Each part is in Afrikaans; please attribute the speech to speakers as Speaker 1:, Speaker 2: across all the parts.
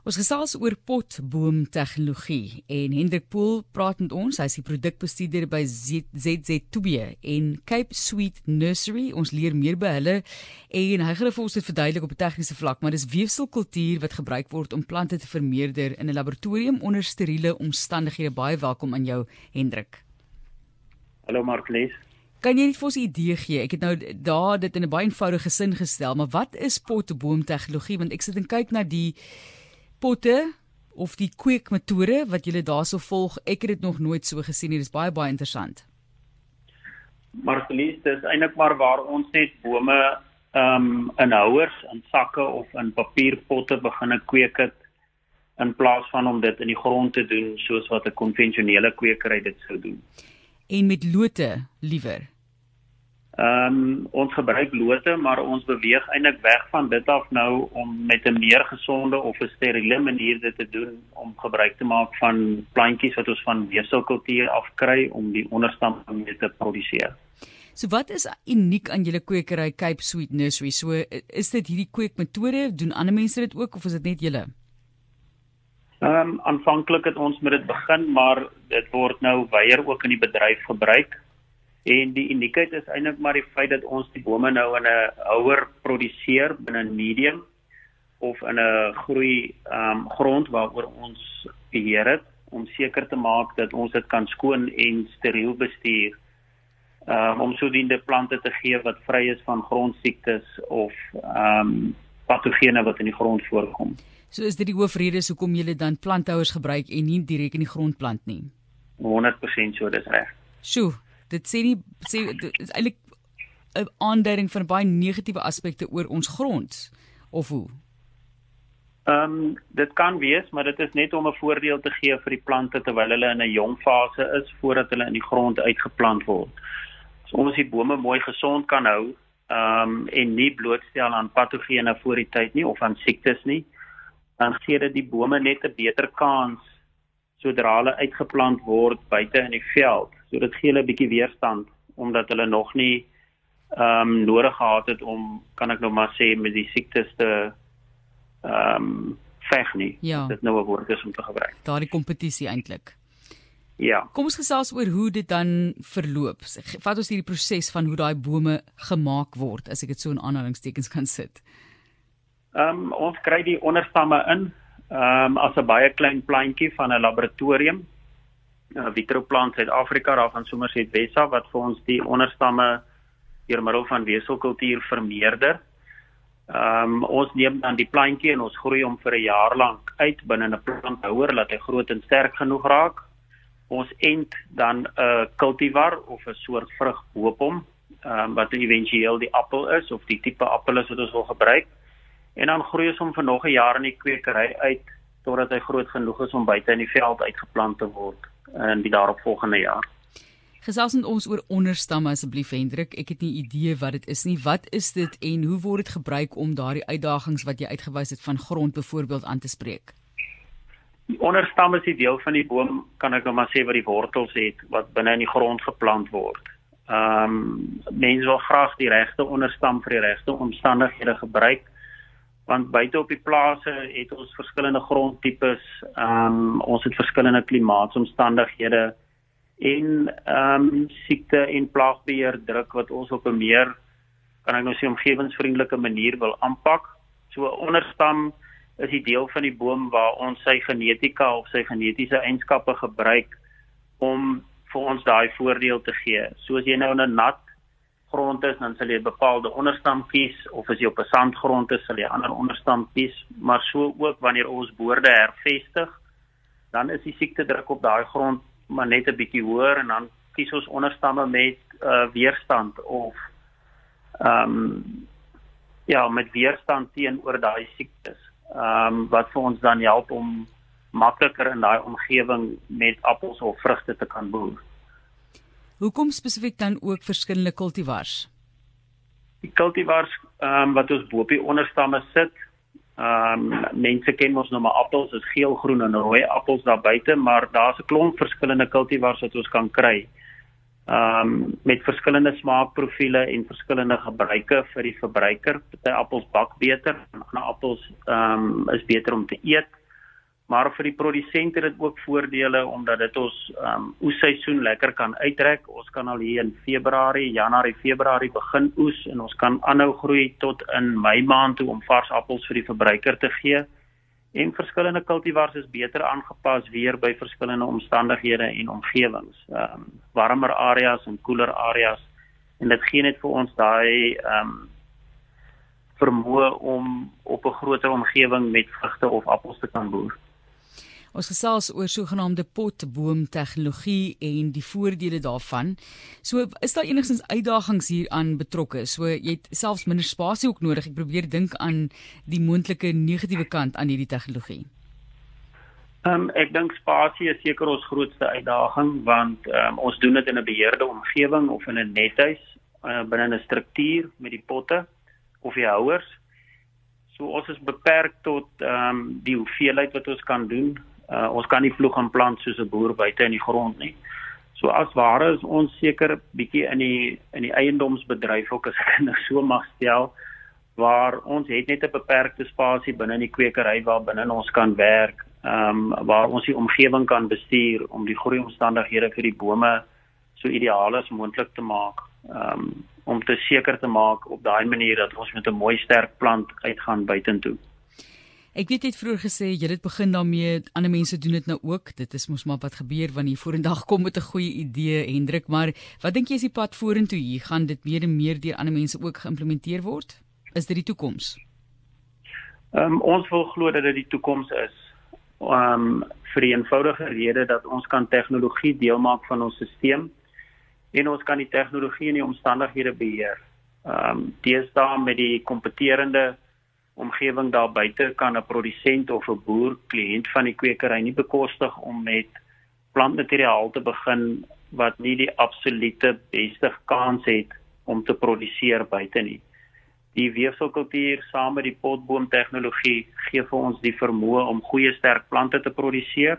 Speaker 1: Ons gesels oor potboom tegnologie en Hendrik Pool praat met ons. Hy is die produkbestuurder by ZZ2 en Cape Sweet Nursery. Ons leer meer by hulle en hy gaan vir ons dit verduidelik op 'n tegniese vlak, maar dis weefselkultuur wat gebruik word om plante te vermeerder in 'n laboratorium onder steriele omstandighede. Baie welkom aan jou Hendrik.
Speaker 2: Hallo Marklees.
Speaker 1: Kan jy net vir ons 'n idee gee? Ek het nou daar dit in 'n baie eenvoudige sin gestel, maar wat is potboom tegnologie? Want ek sit en kyk na die potte of die kweekmetode wat julle daarso volg. Ek het dit nog nooit so gesien nie. Dit is baie baie interessant.
Speaker 2: Marcelies, dis eintlik maar waar ons net bome ehm um, in houers, in sakke of in papierpotte begine kweek het in plaas van om dit in die grond te doen soos wat 'n konvensionele kwekery dit sou doen.
Speaker 1: En met lote liewer.
Speaker 2: Ehm um, ons gebruik lote, maar ons beweeg eintlik weg van dit af nou om met 'n meer gesonde of 'n steriele manier dit te doen om gebruik te maak van plantjies wat ons van weefselkultuur afkry om die onderstam mee te produseer.
Speaker 1: So wat is uniek aan julle kwekery Cape Sweet Nursery? So is dit hierdie kweekmetode? Doen ander mense dit ook of is dit net julle?
Speaker 2: Ehm um, aanvanklik het ons met dit begin, maar dit word nou weier ook in die bedryf gebruik. En die uniekheid is eintlik maar die feit dat ons die bome nou in 'n houer produseer binne 'n medium of in 'n groei um, grond waaroor ons beheer het om seker te maak dat ons dit kan skoon en steriel bestuur. Um, om sodoende plante te gee wat vry is van grondsiektes of um, patogene wat in die grond voorkom.
Speaker 1: So is dit die hoofrede hoekom jy dan planthouers gebruik en nie direk in die grond plant nie.
Speaker 2: 100% so, dis reg.
Speaker 1: Sjoe, dit sê nie sê dit is eintlik 'n aanduiding van baie negatiewe aspekte oor ons grond of hoe?
Speaker 2: Ehm um, dit kan wees, maar dit is net om 'n voordeel te gee vir die plante terwyl hulle in 'n jong fase is voordat hulle in die grond uitgeplant word. As ons die bome mooi gesond kan hou, ehm um, en nie blootstel aan patogene voor die tyd nie of aan siektes nie, dan gee dit die bome net 'n beter kans sodra hulle uitgeplant word buite in die veld So dit gee hulle 'n bietjie weerstand omdat hulle nog nie ehm um, nodig gehad het om kan ek nou maar sê met die siektes te ehm um, veg nie.
Speaker 1: Ja.
Speaker 2: Dit nou 'n woord is om te gebruik.
Speaker 1: Daardie kompetisie eintlik.
Speaker 2: Ja.
Speaker 1: Kom ons gesels oor hoe dit dan verloop. Vat ons hierdie proses van hoe daai bome gemaak word, as ek dit so in aanhalingstekens kan sit.
Speaker 2: Ehm um, ons kry die onderstamme in ehm um, as 'n baie klein plantjie van 'n laboratorium uh, Vitroplant Suid-Afrika daarvan Somerset Wessa wat vir ons die onderstamme deur middel van weselkultuur vermeerder. Ehm um, ons neem dan die plantjie en ons groei hom vir 'n jaar lank uit binne 'n planthouer laat hy groot en sterk genoeg raak. Ons ent dan 'n uh, cultivar of 'n soort vrug hoop hom, ehm um, wat éventueel die appel is of die tipe appel is wat ons wil gebruik. En dan groei ons hom vir nog 'n jaar in die kwekery uit totdat hy groot genoeg is om buite in die veld uitgeplant te word in die daaropvolgende jaar.
Speaker 1: Gesels met ons oor onderstamme asseblief Hendrik. Ek het nie idee wat dit is nie. Wat is dit en hoe word dit gebruik om daardie uitdagings wat jy uitgewys het van grond byvoorbeeld aan te spreek?
Speaker 2: Die onderstam is die deel van die boom, kan ek nou maar sê wat die wortels het wat binne in die grond geplant word. Ehm um, mense wil graag die regte onderstam vir die regte omstandighede gebruik want buite op die plase het ons verskillende grondtipes. Ehm um, ons het verskillende klimaatsomstandighede en ehm um, siekte en plaagbeheer druk wat ons op 'n meer kan ek nou sê omgewingsvriendelike manier wil aanpak. So onderstam is die deel van die boom waar ons sy genetika of sy genetiese eienskappe gebruik om vir ons daai voordeel te gee. Soos jy nou 'n nat grond is, dan sal jy 'n bepaalde onderstam kies of as jy op 'n sandgrond is, sal jy 'n ander onderstam kies, maar so ook wanneer ons boorde hervestig, dan is die siekte druk op daai grond maar net 'n bietjie hoër en dan kies ons onderstamme met uh, weerstand of ehm um, ja, met weerstand teenoor daai siektes. Ehm um, wat vir ons dan help om makliker in daai omgewing met appels of vrugte te kan boer.
Speaker 1: Hoekom spesifiek dan ook verskillende kultivars?
Speaker 2: Die kultivars ehm um, wat ons bo op die onderstamme sit, ehm um, mense ken mos nou maar appels, is geel, groen en rooi appels daar buite, maar daar's 'n klomp verskillende kultivars wat ons kan kry. Ehm um, met verskillende smaakprofiele en verskillende gebruike vir die verbruiker. Party appels bak beter, ander appels ehm um, is beter om te eet. Maar vir die produsent het dit ook voordele omdat dit ons um oesseisoen lekker kan uittrek. Ons kan al hier in Februarie, Januarie, Februarie begin oes en ons kan aanhou groei tot in Mei maand toe om vars appels vir die verbruiker te gee. En verskillende kultivars is beter aangepas weer by verskillende omstandighede en omgewings. Um warmer areas en koeler areas en dit gee net vir ons daai um vermoë om op 'n groter omgewing met vrugte of appels te kan boer.
Speaker 1: Ons gesels oor sogenaamde potboom tegnologie en die voordele daarvan. So is daar enigstens uitdagings hier aan betrokke. So jy het selfs minder spasie ook nodig. Ek probeer dink aan die moontlike negatiewe kant aan hierdie tegnologie.
Speaker 2: Ehm um, ek dink spasie is seker ons grootste uitdaging want ehm um, ons doen dit in 'n beheerde omgewing of in 'n nethuis uh, binne 'n struktuur met die potte of die houers. So ons is beperk tot ehm um, die hoeveelheid wat ons kan doen Uh, ons kan nie vloeg en plant soos 'n boer buite in die grond nie. So as ware is ons seker bietjie in die in die eiendomsbedryf ook as ek nou so mag stel waar ons het net 'n beperkte spasie binne in die kwekery waar binne ons kan werk, ehm um, waar ons die omgewing kan bestuur om die groei omstandighede vir die bome so ideaal as moontlik te maak. Ehm um, om te seker te maak op daai manier dat ons met 'n mooi sterk plant uitgaan buitentoe.
Speaker 1: Ek weet jy het vroeër gesê jy het begin daarmee, ander mense doen dit nou ook. Dit is mos maar wat gebeur wanneer jy vorendag kom met 'n goeie idee, Hendrik, maar wat dink jy is die pad vorentoe hier? Gaan dit meer en meer deur ander mense ook geïmplementeer word? Is dit die toekoms?
Speaker 2: Ehm um, ons wil glo dat dit die toekoms is. Ehm um, vir die eenvoudige rede dat ons kan tegnologie deel maak van ons stelsel en ons kan die tegnologie en die omstandighede beheer. Ehm um, deesdae met die kompeterende omgewing daar buite kan 'n produsent of 'n boer kliënt van die kwekery nie bekostig om met plantmateriaal te begin wat nie die absolute beste kans het om te produseer buite nie. Die weefselkultuur saam met die potboom tegnologie gee vir ons die vermoë om goeie sterk plante te produseer,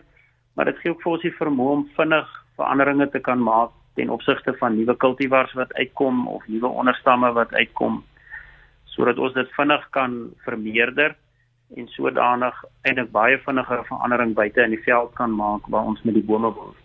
Speaker 2: maar dit gee ook vir ons die vermoë om vinnig veranderinge te kan maak ten opsigte van nuwe kultivars wat uitkom of nuwe onderstamme wat uitkom sodat ons dit vinnig kan vermeerder en sodanig eintlik baie vinniger verandering buite in die veld kan maak waar ons met die bome boer.